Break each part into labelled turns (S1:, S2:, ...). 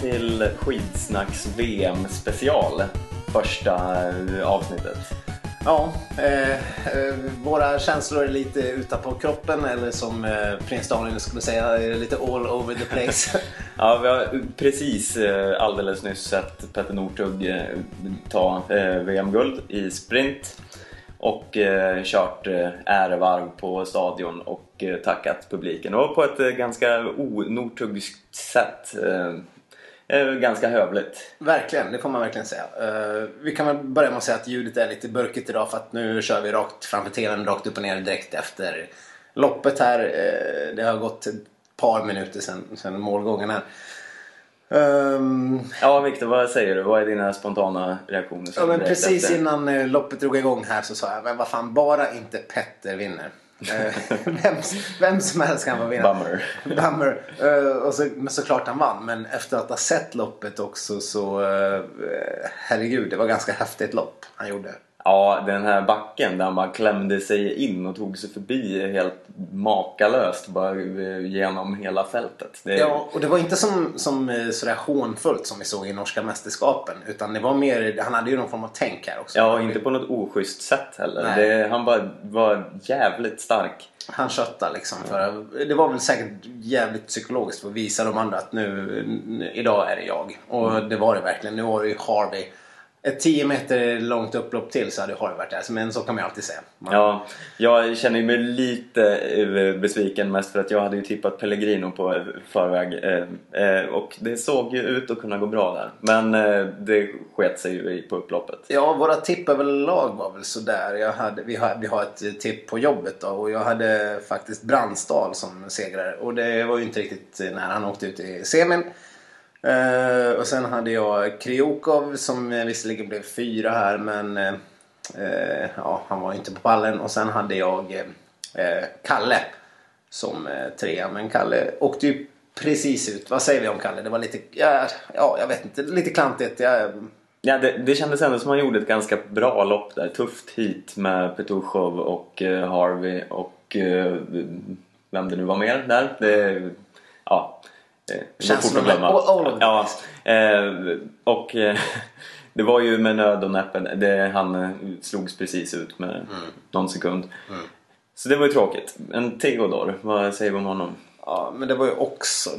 S1: till Skidsnacks VM special. Första eh, avsnittet.
S2: Ja, eh, eh, våra känslor är lite utanpå kroppen eller som eh, prins Daniel skulle säga, är lite all over the place.
S1: Ja, vi har precis alldeles nyss sett Petter Northug ta VM-guld i sprint och kört ärevarv på stadion och tackat publiken. Och på ett ganska o-Northugskt sätt. Eh, ganska hövligt.
S2: verkligen, det får man verkligen säga. Eh, vi kan väl börja med att säga att ljudet är lite burkigt idag för att nu kör vi rakt framför tvn, rakt upp och ner direkt efter loppet här. Eh, det har gått ett par minuter sedan, sedan målgången här. Ehm,
S1: Ja, Viktor, vad säger du? Vad är dina spontana reaktioner?
S2: Ja men precis
S1: efter?
S2: innan loppet drog igång här så sa jag men vad fan bara inte Petter vinner. Eh, vem, vem som helst kan få vinna.
S1: Bummer.
S2: Bummer. Eh, och så, men såklart han vann men efter att ha sett loppet också så eh, herregud det var ganska häftigt lopp han gjorde.
S1: Ja, den här backen där han bara klämde sig in och tog sig förbi helt makalöst bara eh, genom hela fältet. Det,
S2: Ja, och det var inte som, som eh, sådär hånfullt som vi såg i norska mästerskapen utan det var mer, han hade ju någon form av tänk här också.
S1: Ja, inte på något oschysst sätt heller. Det, han bara var jävligt stark.
S2: Han köttar liksom. För, det var väl säkert jävligt psykologiskt för att visa de andra att nu, nu idag är det jag. Och det var det verkligen. Nu var det ju Harvey. Ett 10 meter långt upplopp till så hade Harvey varit där. Men så kan man ju alltid säga. Man,
S1: Ja, jag känner mig lite eh, besviken mest för att jag hade ju tippat Pellegrino på eh, förväg eh, och det såg ju ut att kunna gå bra där. Men det sket sig ju på upploppet.
S2: Ja, våra tipp överlag var väl sådär. Jag hade, vi, har, vi har ett tipp på jobbet då och jag hade faktiskt Brandstal som segrare. Och det var ju inte riktigt när han åkte ut i semin. Eh, och sen hade jag Kriokov som visserligen blev fyra här men eh, eh, ja, han var ju inte på pallen. Och sen hade jag eh, Kalle som eh, trea. Men Kalle åkte ju precis ut. Vad säger vi om Kalle? Det var lite, ja, ja jag vet inte, lite klantigt. Jag,
S1: Ja, det, det kändes ändå som han gjorde ett ganska bra lopp där. Tufft hit med Petushov och eh, Harvey och eh, vem det nu var mer där. Det, ja, eh, glömma.
S2: all- the
S1: ja, eh, och eh, det var ju med nöd och näppe. Det, han slogs precis ut med
S2: Mm.
S1: någon sekund. Så det var ju tråkigt. En Theodor, vad säger vi om honom?
S2: Ja, men det var ju också,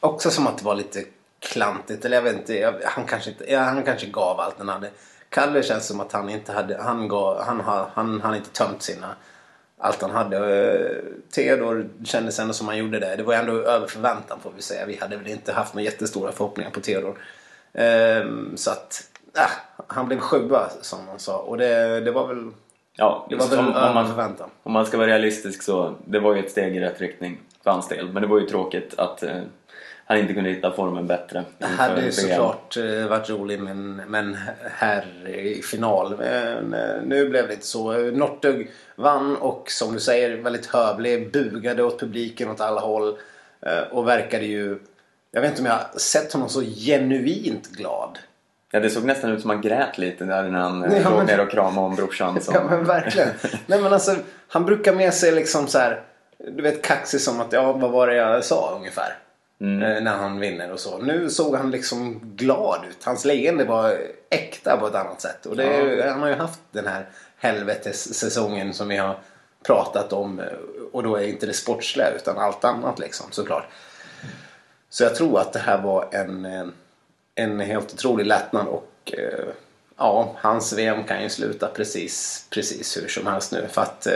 S2: också som att det var lite klantigt. Eller jag vet inte, jag, han, kanske inte ja, han kanske gav allt han hade. Kalle känns som att han inte hade, han gav, han, har- han, han inte tömt sina, allt han hade. Eh, Theodor kändes ändå som han gjorde det. Det var ändå över förväntan får vi säga. Vi hade väl inte haft några jättestora förhoppningar på Theodor. Ehm, så att, äh, han blev sjua som man sa. Och det, det var väl,
S1: Ja,
S2: det var väl
S1: om, om, man,
S2: förväntan.
S1: om man ska vara realistisk så det var ju ett steg i rätt riktning för hans del. Men det var ju tråkigt att eh, han inte kunde hitta formen bättre.
S2: Det hade ju såklart eh, varit roligt men, men här i final. Men, eh, nu blev det inte så. Northug vann och som du säger väldigt hövlig. Bugade åt publiken åt alla håll. Eh, Och verkade ju... Jag vet inte om jag sett honom så genuint glad.
S1: Ja, det såg nästan ut som han grät lite där när han
S2: Ja,
S1: ja, låg
S2: men-
S1: ner och kramade om brorsan. Som...
S2: Ja men verkligen. Nej men alltså han brukar med sig liksom så här. Du vet kaxig som att ja vad var det jag sa ungefär. Eh, När han vinner och så. Nu såg han liksom glad ut. Hans leende var äkta på ett annat sätt. Och det, han har ju haft den här helvetessäsongen som vi har pratat om. eh, Och då är inte det sportsliga utan allt annat liksom såklart. Så jag tror att det här var en, eh, en helt otrolig lättnad och ja, hans VM kan ju sluta precis, precis hur som helst nu. För att,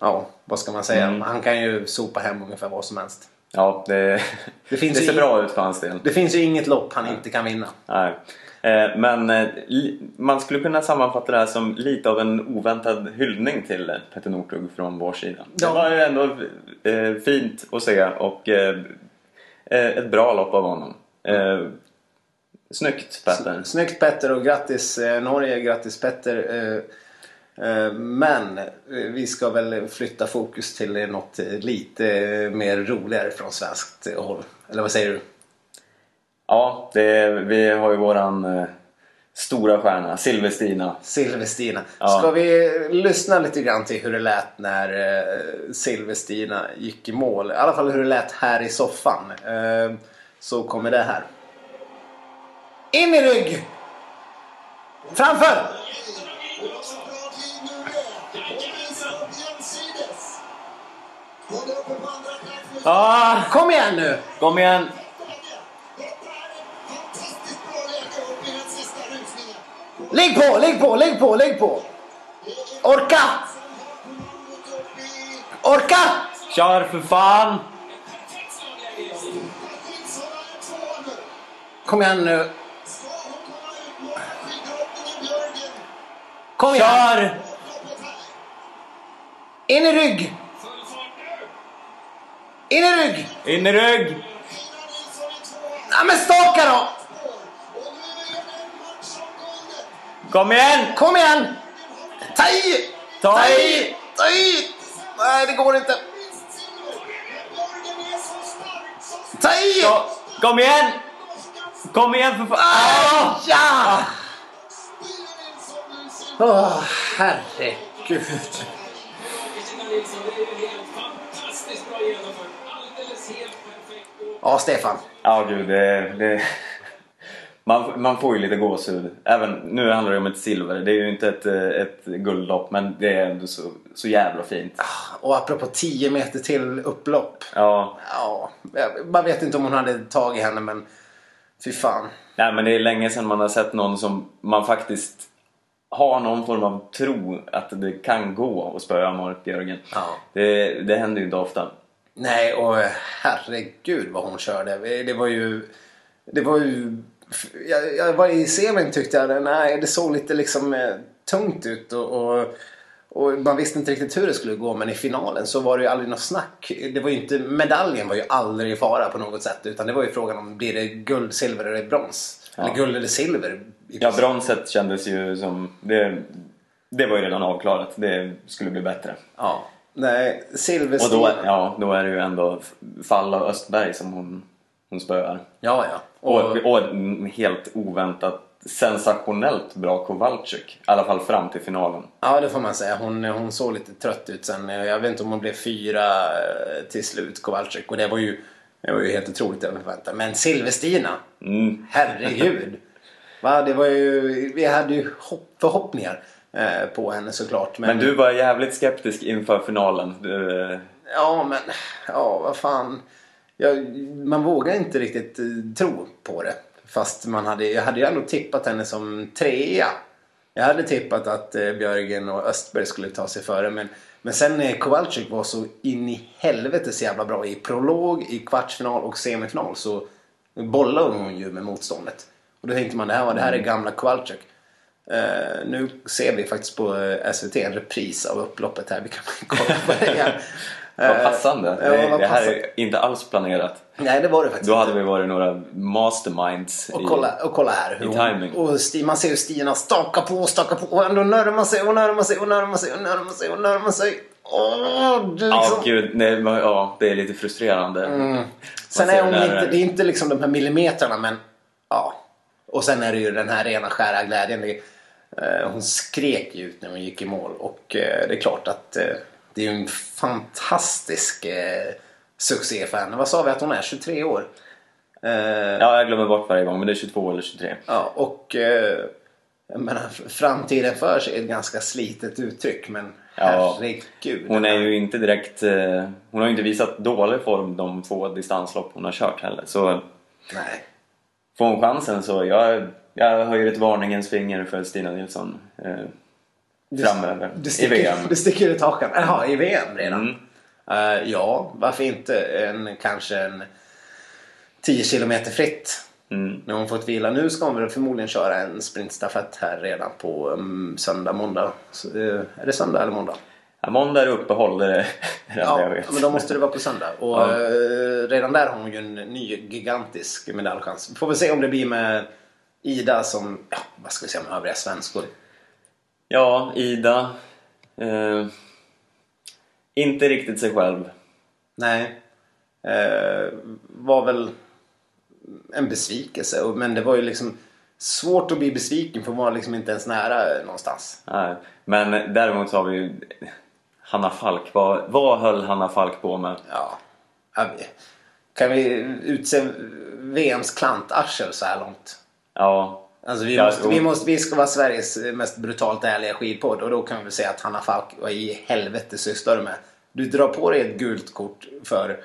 S2: ja, vad ska man säga? Han kan ju sopa hem ungefär vad som helst.
S1: Ja, det,
S2: Det
S1: det, ser bra ut för hans del.
S2: Det finns ju inget lopp han inte kan vinna.
S1: Nej. Eh, Men eh, man skulle kunna sammanfatta det här som lite av en oväntad hyllning till Petter Northug från vår sida.
S2: Ja.
S1: Det var ju ändå eh, fint att se och ett bra lopp av honom. Snyggt Petter.
S2: Snyggt Petter och grattis Norge, grattis Petter. Eh, Men eh, vi ska väl flytta fokus till något eh, lite eh, mer roligare från svenskt håll. Eller vad säger du?
S1: Ja, det, vi har ju våran stora stjärna Silverstina.
S2: Silverstina.
S1: Ja.
S2: Ska vi lyssna lite grann till hur det lät när Silverstina gick i mål? I alla fall hur det lät här i soffan. Så kommer det här. In i rygg! Framför!
S1: Ah,
S2: Kom igen nu!
S1: kom igen!
S2: Ligg på, ligg på, ligg på, ligg på! Orka! Orka!
S1: Kör för fan!
S2: Kom igen nu. Kom igen!
S1: Kör!
S2: In i rygg! In i rygg!
S1: In i rygg!
S2: Ja, men staka då!
S1: Kom igen!
S2: Kom igen! Ta i!
S1: Ta i!
S2: Ta i! Nej, det går inte. Ta i!
S1: Ja, Kom igen! Kom igen för fan! Ah!
S2: Ja! Åh, herregud. Ja, Stefan.
S1: Ja, gud. Det, det, man, man får ju lite gåshud. Även, nu handlar det om ett silver. Det är ju inte ett, ett guldlopp, men det är ändå så, så jävla fint.
S2: Och apropå 10 meter till upplopp.
S1: Ja,
S2: Ja, bara vet inte om hon hade tagit henne, men fy fan.
S1: nej men det är länge sedan man har sett någon som man faktiskt har någon form av tro att det kan gå att spöa Marit Björgen.
S2: Ja.
S1: Det, det händer ju inte ofta.
S2: Nej, och herregud vad hon körde. Det var ju... Det var ju... Jag, jag var i semin tyckte jag, nej det såg lite liksom eh, tungt ut och, och, och man visste inte riktigt hur det skulle gå men i finalen så var det ju aldrig något snack. Det var ju inte, medaljen var ju aldrig i fara på något sätt utan det var ju frågan om blir det guld, silver eller brons?
S1: Ja.
S2: Eller guld eller silver.
S1: Ja, bronset kändes ju som... Det, det var ju redan avklarat. Det skulle bli bättre.
S2: Ja. Nej,
S1: Och
S2: silverstil.
S1: då, ja, då är det ju ändå fall av Östberg som hon, hon spöar.
S2: Ja, ja.
S1: Och,
S2: Och,
S1: och helt oväntat sensationellt bra Kowalczyk. I alla fall fram till finalen.
S2: Ja, det får man säga. Hon, hon såg lite trött ut sen. Jag vet inte om hon blev fyra eh, till slut, Kowalczyk. Och det var ju, det var ju helt otroligt över förväntan. Men Silverstina,
S1: Mm.
S2: herregud. Va, det var ju, vi hade ju hopp, förhoppningar på henne såklart. Men,
S1: Men du var jävligt skeptisk inför finalen. Du, eh,
S2: Ja, men ja, vad fan. Jag, man vågar inte riktigt eh, tro på det. Fast man hade, jag hade ju ändå tippat henne som trea. Jag hade tippat att eh, Björgen och Östberg skulle ta sig före. Men, men sen när Kowalczyk var så in i helvete så jävla bra i prolog, i kvartsfinal och semifinal så bollade hon ju med motståndet. Och då tänkte man det här, det här är gamla Kowalczyk. Eh, nu ser vi faktiskt på eh, SVT en repris av upploppet här. Vi kan kolla på det igen.
S1: vad
S2: Eh,
S1: passande.
S2: Ja,
S1: det,
S2: vad
S1: det här
S2: passande.
S1: är inte alls planerat.
S2: Nej, det var det faktiskt
S1: Då hade vi varit några masterminds.
S2: Och
S1: i-
S2: kolla, och kolla här. hur
S1: i timing.
S2: Och Sti, man ser hur Stina stakar på och stakar på och ändå närmar sig och närmar sig och närmar sig och närmar sig och närmar sig. Åh, det liksom...
S1: gud. Nej, men, ja, det är lite frustrerande.
S2: Sen
S1: Man
S2: är hon inte, det är inte liksom de här millimetrarna men ja. Och sen är det ju den här rena skära glädjen. Eh, hon skrek ju ut när hon gick i mål och eh, det är klart att eh, det är en fantastisk succé för henne. Vad sa vi att hon är? 23 år?
S1: Ja, jag glömmer bort varje gång, men det är 22 eller 23.
S2: Ja, och jag menar, framtiden för sig är ett ganska slitet uttryck men
S1: Ja.
S2: herregud.
S1: Hon är ju inte direkt... Hon har ju inte visat dålig form de två distanslopp hon har kört heller. Så
S2: Nej.
S1: får hon chansen så jag, jag höjer ett varningens finger för Stina Nilsson eh, framöver i
S2: sticker,
S1: VM.
S2: Du sticker ut hakan. Jaha, i VM redan?
S1: Mm.
S2: Eh, ja, varför inte en, kanske en 10 kilometer fritt.
S1: Mm.
S2: När hon fått vila. Nu ska hon väl förmodligen köra en sprintstafett här redan på um, söndag, måndag. Så, eh, är det söndag eller måndag?
S1: Ja, måndag är uppehåll, det är det enda jag
S2: Ja,
S1: vet.
S2: men då måste det vara på söndag. Och
S1: Ja.
S2: eh, redan där har hon ju en ny gigantisk medaljchans. Får vi se om det blir med Ida som, ja, vad ska vi säga om övriga svenskor.
S1: Ja, Ida. Eh, inte riktigt sig själv.
S2: Nej. Eh, var väl en besvikelse. Men det var ju liksom svårt att bli besviken för hon var liksom inte ens nära eh, någonstans.
S1: Nej. Men däremot så har vi ju Hanna Falk. Vad, vad höll Hanna Falk på med?
S2: Ja. Kan vi utse VMs klantarsel så här långt?
S1: Ja.
S2: Alltså vi, måste, vi, måste, vi ska vara Sveriges mest brutalt ärliga skidpodd och då kan vi väl säga att Hanna Falk, vad i helvete sysslar du med? Du drar på dig ett gult kort för,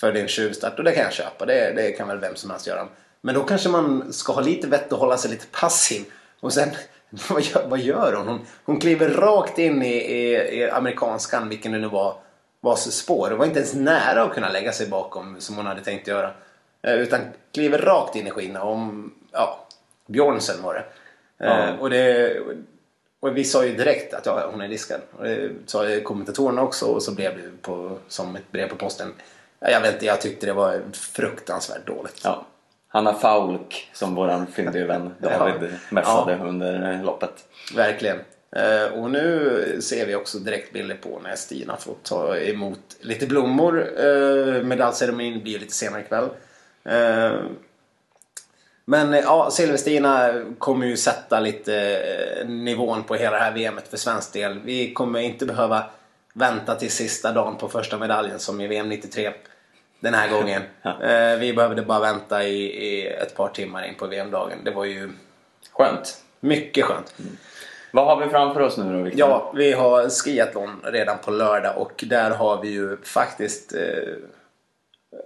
S2: för din tjuvstart och det kan jag köpa. Det, det kan väl vem som helst göra. Men då kanske man ska ha lite vett och hålla sig lite passiv. Och sen, vad gör, vad gör hon? hon? Hon kliver rakt in i, i, i amerikanskan, vilken det nu var, var spår. Det var inte ens nära att kunna lägga sig bakom som hon hade tänkt göra. Eh, Utan kliver rakt in i skina om, ja, Björnsen var det.
S1: Ja.
S2: Eh, och det. Och vi sa ju direkt att ja, hon är diskad. Och det sa kommentatorerna också och så blev det på, som ett brev på posten. Ja, Jag vet inte, jag tyckte det var fruktansvärt dåligt.
S1: ja. Hanna Faulk, som våran fyndige vän
S2: Ja.
S1: David messade under eh, loppet.
S2: Verkligen. Eh, och nu ser vi också direkt bilder på när Stina får ta emot lite blommor. Eh, medaljceremonin blir lite senare ikväll. Men eh, ja, Silverstina kommer ju sätta lite eh, nivån på hela det här VMet för svensk del. Vi kommer inte behöva vänta till sista dagen på första medaljen som i VM 93 den här gången. Eh, vi behövde bara vänta i, i ett par timmar in på VM-dagen. Det var ju
S1: Skönt.
S2: mycket skönt.
S1: Vad har vi framför oss nu då Victor?
S2: Ja, vi har skiathlon redan på lördag och där har vi ju faktiskt eh,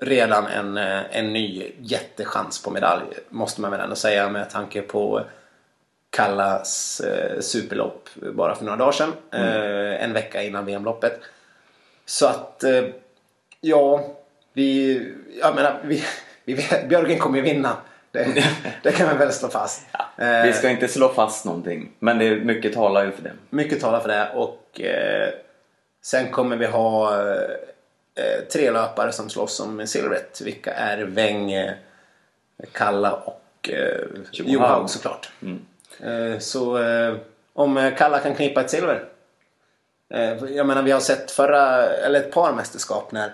S2: redan en, eh, en ny jättechans på medalj. Måste man väl ändå säga med tanke på Kallas eh, superlopp bara för några dagar sedan. Eh, en vecka innan VM-loppet. Så att, eh, ja, vi, jag menar, vi, vi, Björgen kommer ju vinna. Det, det kan man väl slå fast. Eh,
S1: Vi ska inte slå fast någonting, men det är mycket talar ju för det.
S2: Mycket talar för det och eh, sen kommer vi ha eh, tre löpare som slåss om silvret. Vilka är Weng, eh, Kalla och eh,
S1: Johaug.
S2: Såklart. Eh, så eh, om eh, Kalla kan knipa ett silver. Eh, jag menar vi har sett förra, eller ett par mästerskap när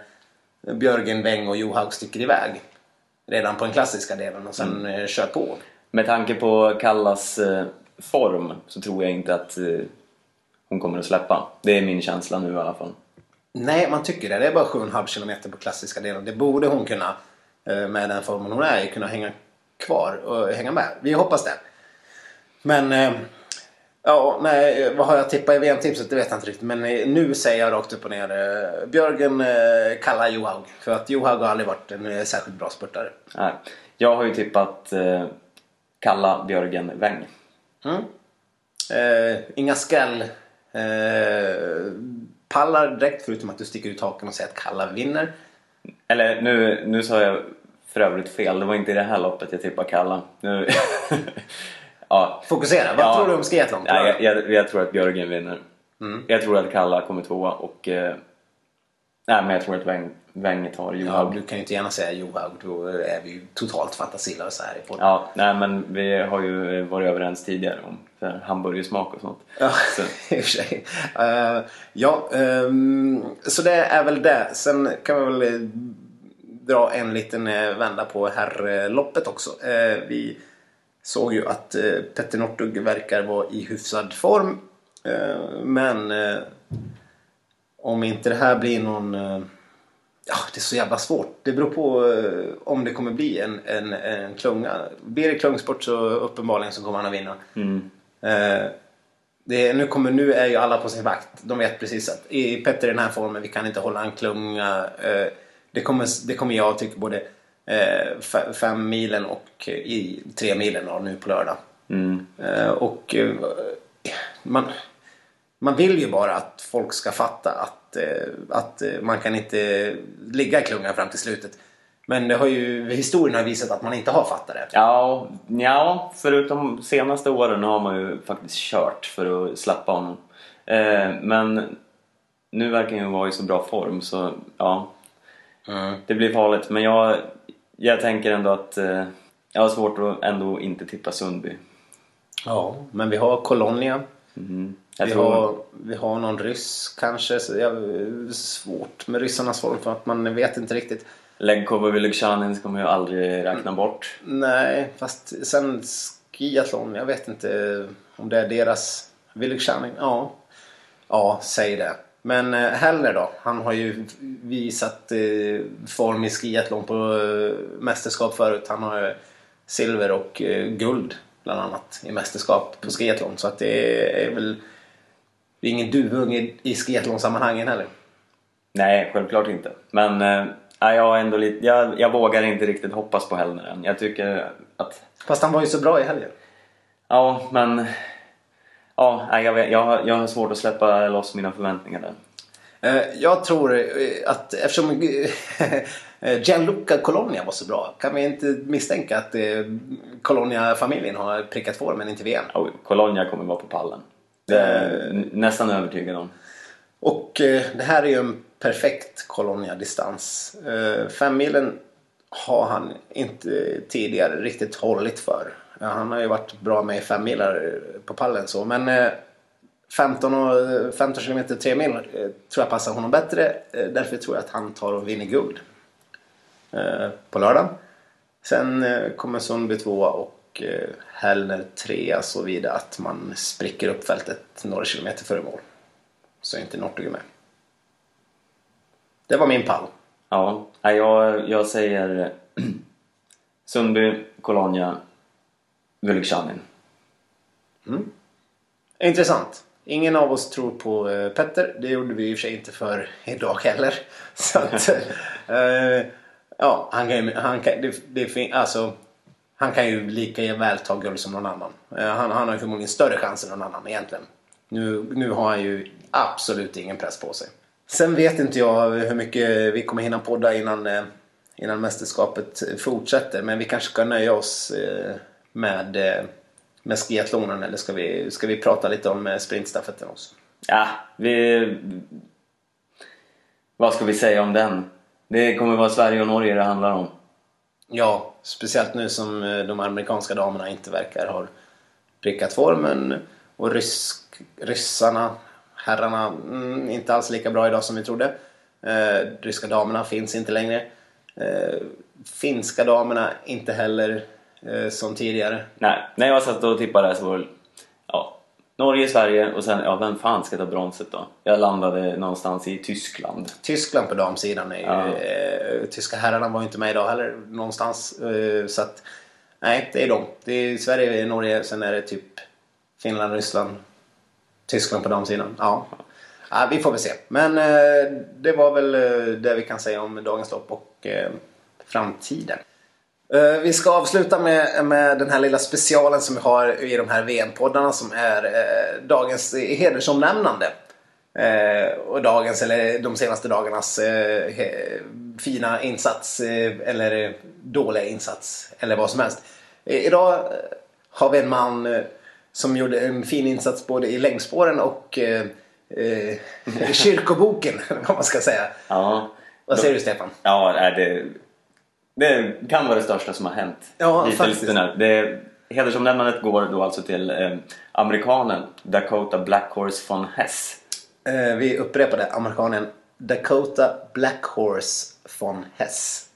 S2: Björgen, Weng och Johaug sticker iväg. Redan på den klassiska delen och sen eh, kör på.
S1: Med tanke på Kallas eh, form så tror jag inte att eh, hon kommer att släppa. Det är min känsla nu i alla fall.
S2: Nej, man tycker det. Det är bara 7,5 kilometer på klassiska delen. Det borde hon kunna, eh, med den formen hon är i, kunna hänga kvar och hänga med. Vi hoppas det. Men, eh, ja, nej, vad har jag tippat i VM-tipset? Det vet jag inte riktigt. Men eh, nu säger jag rakt upp och ner. Björgen kallar Johaug. För att Johaug har aldrig varit en särskilt bra spurtare.
S1: Nej. Jag har ju tippat eh, Kalla, Björgen, Weng.
S2: Mm. Eh, inga skräll. Eh, pallar direkt förutom att du sticker ut haken och säger att Kalla vinner.
S1: Eller nu, nu sa jag för övrigt fel. Det var inte i det här loppet jag tippade Kalla. Nu... ja.
S2: Fokusera. Vad
S1: Ja.
S2: tror du om skiathlon?
S1: Ja, jag, jag, jag tror att Björgen vinner.
S2: Mm.
S1: Jag tror att Kalla kommer tvåa och... Eh, nej, men jag tror att Weng, Weng tar
S2: Ja,
S1: Johaug.
S2: du kan ju inte gärna säga Johaug. Då är vi ju totalt fantasilösa här i podden.
S1: Ja, nej men vi har ju varit överens tidigare om hamburgersmak och sånt.
S2: Ja,
S1: Så,
S2: i och för sig. Eh, ja, ehm, så det är väl det. Sen kan vi väl eh, dra en liten eh, vända på herrloppet också. Eh, vi såg ju att eh, Petter Northug verkar vara i hyfsad form. Men om inte det här blir någon... Eh, ja, det är så jävla svårt. Det beror på eh, om det kommer bli en, en, en klunga. Blir det klungsport så uppenbarligen så kommer han att vinna.
S1: mm,
S2: Eh, det, nu, kommer, nu är ju alla på sin vakt. De vet precis att i Petter i den här formen, vi kan inte hålla en klunga. Eh, det, kommer, det kommer jag tycka både eh, fe- fem milen och i tre milen nu på lördag.
S1: mm,
S2: och man, man vill ju bara att folk ska fatta att, eh, att eh, man kan inte ligga i klungan fram till slutet. Men det har ju, historien har visat att man inte har fattat det.
S1: ja, ja, förutom senaste åren har man ju faktiskt kört för att släppa honom. Eh, men nu verkar han vara i så bra form så ja,
S2: Mm.
S1: det blir farligt. Men jag, jag tänker ändå att eh, jag har svårt att ändå inte tippa Sundby.
S2: Ja, men vi har Colonia.
S1: Mm. Jag
S2: Vi
S1: tror...
S2: har, vi har någon ryss kanske. Så jag, svårt med ryssarnas form för att man vet inte riktigt.
S1: Legkov och ska man ju aldrig räkna bort.
S2: Nej, fast sen skiathlon. Jag vet inte om det är deras... Viluksanin? Ja. Ja, säg det. Men eh, Heller då? Han har ju visat eh, form i skiathlon på eh, mästerskap förut. Han har eh, silver och guld bland annat i mästerskap på skiathlon. Så att det är väl det är ingen duvunge i skiathlonsammanhangen heller.
S1: Nej, självklart inte. Men eh, jag, ändå lite, jag, jag vågar inte riktigt hoppas på Hellner än. Jag tycker att...
S2: Fast han var ju så bra i helgen.
S1: Ja, men... Ja, jag, jag, jag har svårt att släppa loss mina förväntningar där.
S2: Eh, jag tror eh, att eftersom Gianluca Colonia var så bra kan vi inte misstänka att Colonia-familjen har prickat för men inte VM.
S1: Oh, Colonia kommer vara på pallen. Det är nästan övertygad om.
S2: Och eh, det här är ju en perfekt Colonia-distans. Eh, Femmilen har han inte tidigare riktigt hållit för. Han har ju varit bra med i femmilar eh, på pallen så men 15, och, 15 km 3 mil tror jag passar honom bättre. Därför tror jag att han tar och vinner guld på lördag. Sen kommer Sundby tvåa och Hellner trea så vidare att man spricker upp fältet några kilometer före mål. Så är inte Northug med. Det var min pall.
S1: Ja, jag, jag säger Sundby, Colonia, Vuliksanin.
S2: Mm. Intressant. Ingen av oss tror på uh, Petter. Det gjorde vi i och för sig inte för idag heller. Så att, uh, ja, han kan, han kan, det, det, alltså, han kan ju lika väl ta guld som någon annan. Eh, han, han har ju förmodligen större chans än någon annan egentligen. Nu, nu har han ju absolut ingen press på sig. Sen vet inte jag hur mycket vi kommer hinna podda innan, eh, innan mästerskapet fortsätter. Men vi kanske ska nöja oss eh, med, med skiathlonen eller ska vi, ska vi prata lite om sprintstafetten också?
S1: Ja, vi... Vad ska vi säga om den? Det kommer vara Sverige och Norge det handlar om.
S2: Ja, speciellt nu som eh, de amerikanska damerna inte verkar ha prickat formen och rysk, ryssarna, herrarna, mm, inte alls lika bra idag som vi trodde. Eh, ryska damerna finns inte längre. Eh, finska damerna inte heller eh, som tidigare.
S1: Nej, när jag satt och tippade så var det Norge, Sverige och sen, ja vem fan ska ta bronset då? Jag landade någonstans i Tyskland.
S2: Tyskland på damsidan är ju, ja. eh, tyska herrarna var ju inte med idag heller någonstans. Eh, så att, nej det är de. Det är Sverige, Norge, sen är det typ Finland, Ryssland, Tyskland på damsidan. Ja. ja vi får väl se. Men eh, det var väl eh, det vi kan säga om dagens lopp och eh, framtiden. Eh, vi ska avsluta med, med den här lilla specialen som vi har i de här VM-poddarna som är eh, dagens hedersomnämnande. Eh, och dagens, eller de senaste dagarnas eh, he, fina insats eh, eller dåliga insats eller vad som helst. Eh, idag har vi en man som gjorde en fin insats både i längdspåren och kyrkoboken, vad man ska säga.
S1: Ja.
S2: Vad säger du Stefan?
S1: Ja, det det kan vara det största som har hänt.
S2: Ja, faktiskt.
S1: Det, hedersomnämnandet går då alltså till eh, amerikanen Dakota Blackhorse von Hess.
S2: Eh, vi upprepade amerikanen Dakota Blackhorse von Hess.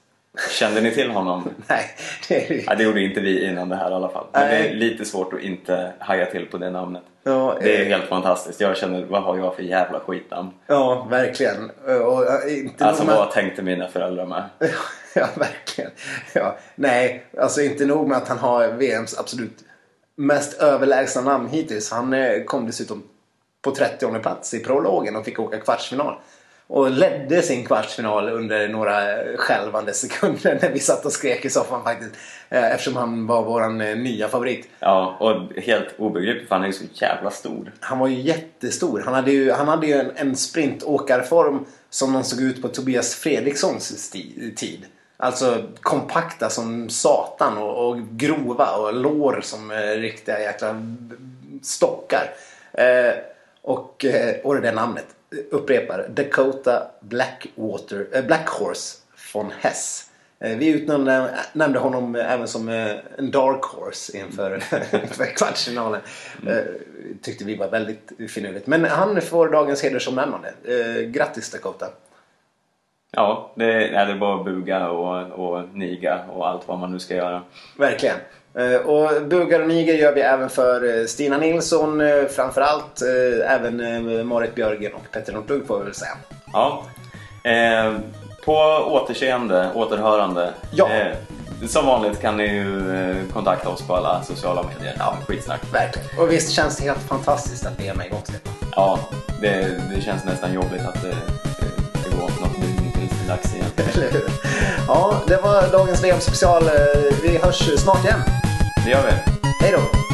S1: Kände ni till honom?
S2: Nej.
S1: Det, är... ja, det gjorde inte vi innan det här i alla fall. Men Nej. det är lite svårt att inte haja till på det namnet. Ja, det är eh... helt fantastiskt. Jag känner, vad har jag för jävla skitnamn?
S2: Ja, verkligen. Och, inte
S1: alltså vad med... tänkte mina föräldrar med?
S2: ja, verkligen. Ja. Nej, alltså inte nog med att han har VMs absolut mest överlägsna namn hittills. Han eh, kom dessutom på 30 plats i prologen och fick åka kvartsfinal. Och ledde sin kvartsfinal under några skälvande sekunder när vi satt och skrek i soffan faktiskt. Eh, eftersom han var våran eh, nya favorit.
S1: Ja, och helt obegripligt för han är ju så jävla stor.
S2: Han var ju jättestor. Han hade ju, han hade ju en, en sprintåkarform som någon såg ut på Tobias Fredrikssons tid. Alltså kompakta som satan och, och grova och lår som eh, riktiga jäkla stockar. Eh, och, eh, och det där namnet, upprepar, Dakota Blackwater, eh, Blackhorse von Hess. Eh, vi utnämnde honom även som eh, en dark horse inför, inför kvartsfinalen. Mm. Tyckte vi var väldigt finurligt. Men han får dagens hedersomnämnande. Grattis Dakota!
S1: Ja, det, nej, det är bara att buga och, och niga och allt vad man nu ska göra.
S2: Verkligen. Eh, och bugar och niger gör vi även för eh, Stina Nilsson eh, framförallt. Även Marit Björgen och Petter Nordlund får vi väl säga.
S1: Ja. På återseende, återhörande.
S2: Ja.
S1: Som vanligt kan ni ju kontakta oss på alla sociala medier. Ja, skitsnack.
S2: Verkligen. Och visst känns det helt fantastiskt att ni är med i Stefan?
S1: Ja, det, det känns nästan jobbigt att dags igen.
S2: Ja, det var dagens VM-special. Eh, vi hörs snart igen.
S1: Det gör vi.
S2: Hej då!